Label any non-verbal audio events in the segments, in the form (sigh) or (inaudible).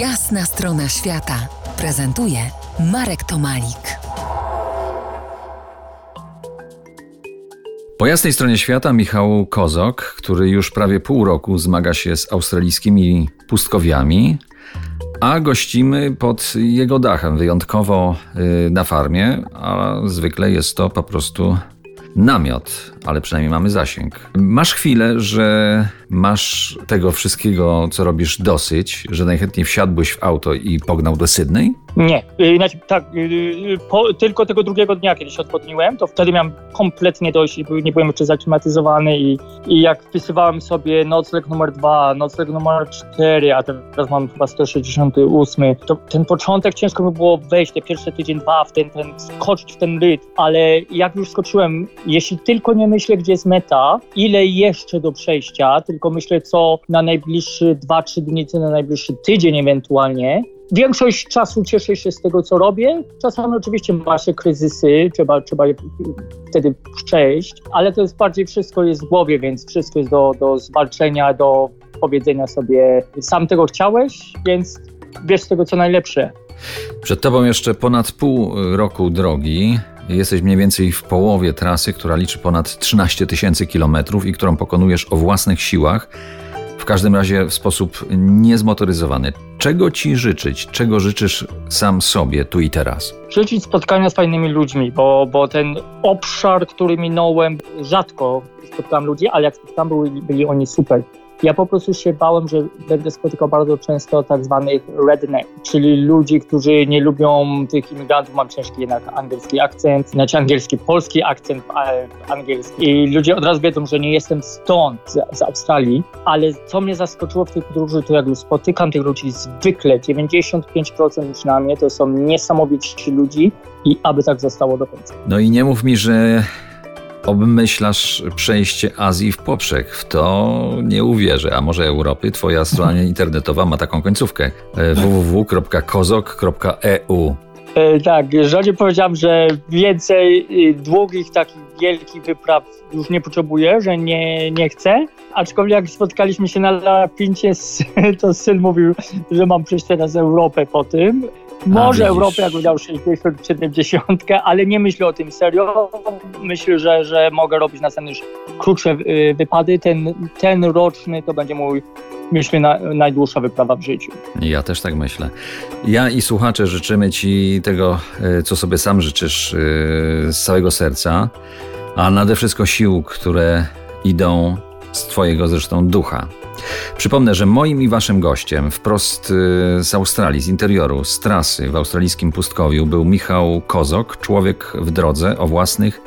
Jasna strona świata prezentuje Marek Tomalik. Po jasnej stronie świata Michał Kozok, który już prawie pół roku zmaga się z australijskimi pustkowiami, a gościmy pod jego dachem, wyjątkowo y, na farmie, a zwykle jest to po prostu namiot, ale przynajmniej mamy zasięg. Masz chwilę, że masz tego wszystkiego, co robisz, dosyć, że najchętniej wsiadłbyś w auto i pognał do Sydney? Nie, yy, znaczy, tak, yy, po, tylko tego drugiego dnia, kiedy się odpodniłem, to wtedy miałem kompletnie dość i nie byłem jeszcze zaklimatyzowany i, i jak wpisywałem sobie nocleg numer dwa, nocleg numer cztery, a teraz mam chyba 168, to ten początek ciężko mi było wejść, te pierwsze tydzień, dwa, w ten, ten, skoczyć w ten rytm, ale jak już skoczyłem, jeśli tylko nie myślę, gdzie jest meta, ile jeszcze do przejścia, tylko myślę, co na najbliższy 2-3 dni, co na najbliższy tydzień ewentualnie, Większość czasu cieszę się z tego, co robię. Czasami oczywiście ma się kryzysy, trzeba, trzeba je wtedy przejść, ale to jest bardziej wszystko jest w głowie, więc wszystko jest do, do zwalczenia, do powiedzenia sobie, sam tego chciałeś, więc wiesz z tego, co najlepsze. Przed tobą jeszcze ponad pół roku drogi. Jesteś mniej więcej w połowie trasy, która liczy ponad 13 tysięcy kilometrów i którą pokonujesz o własnych siłach. Każdym razie w sposób niezmotoryzowany. Czego ci życzyć? Czego życzysz sam sobie tu i teraz? Życzyć spotkania z fajnymi ludźmi, bo, bo ten obszar, który minąłem, rzadko spotkałem ludzi, ale jak spotkałem, byli, byli oni super. Ja po prostu się bałem, że będę spotykał bardzo często tak zwanych redneck, czyli ludzi, którzy nie lubią tych imigrantów. Mam ciężki jednak angielski akcent, znaczy angielski, polski akcent angielski. I ludzie od razu wiedzą, że nie jestem stąd, z, z Australii, ale co mnie zaskoczyło w tej podróży, to jak już spotykam tych ludzi zwykle, 95% przynajmniej, to są niesamowici ludzi i aby tak zostało do końca. No i nie mów mi, że obmyślasz przejście Azji w poprzek. W to nie uwierzę. A może Europy? Twoja strona (laughs) internetowa ma taką końcówkę e, www.kozok.eu. E, tak, żonie powiedziałam, że więcej y, długich, takich wielkich wypraw już nie potrzebuję, że nie, nie chcę. Aczkolwiek jak spotkaliśmy się na Lapincie, (laughs) to syn mówił, że mam przejść teraz Europę po tym. Może A, Europę, jak udało 60 70, ale nie myślę o tym serio. Myślę, że, że mogę robić następne już krótsze y, wypady. Ten, ten roczny to będzie mój myślę, na, najdłuższa wyprawa w życiu. Ja też tak myślę. Ja i słuchacze życzymy Ci tego, y, co sobie sam życzysz y, z całego serca, a nade wszystko sił, które idą z Twojego zresztą ducha. Przypomnę, że moim i waszym gościem wprost y, z Australii, z interioru, z trasy w australijskim pustkowiu był Michał Kozok, człowiek w drodze o własnych,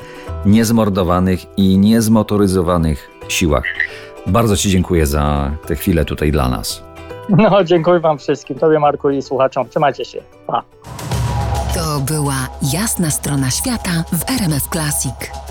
niezmordowanych i niezmotoryzowanych siłach. Bardzo Ci dziękuję za tę chwilę tutaj dla nas. No, dziękuję Wam wszystkim, Tobie Marku i słuchaczom. Trzymajcie się. Pa. To była jasna strona świata w RMF Classic.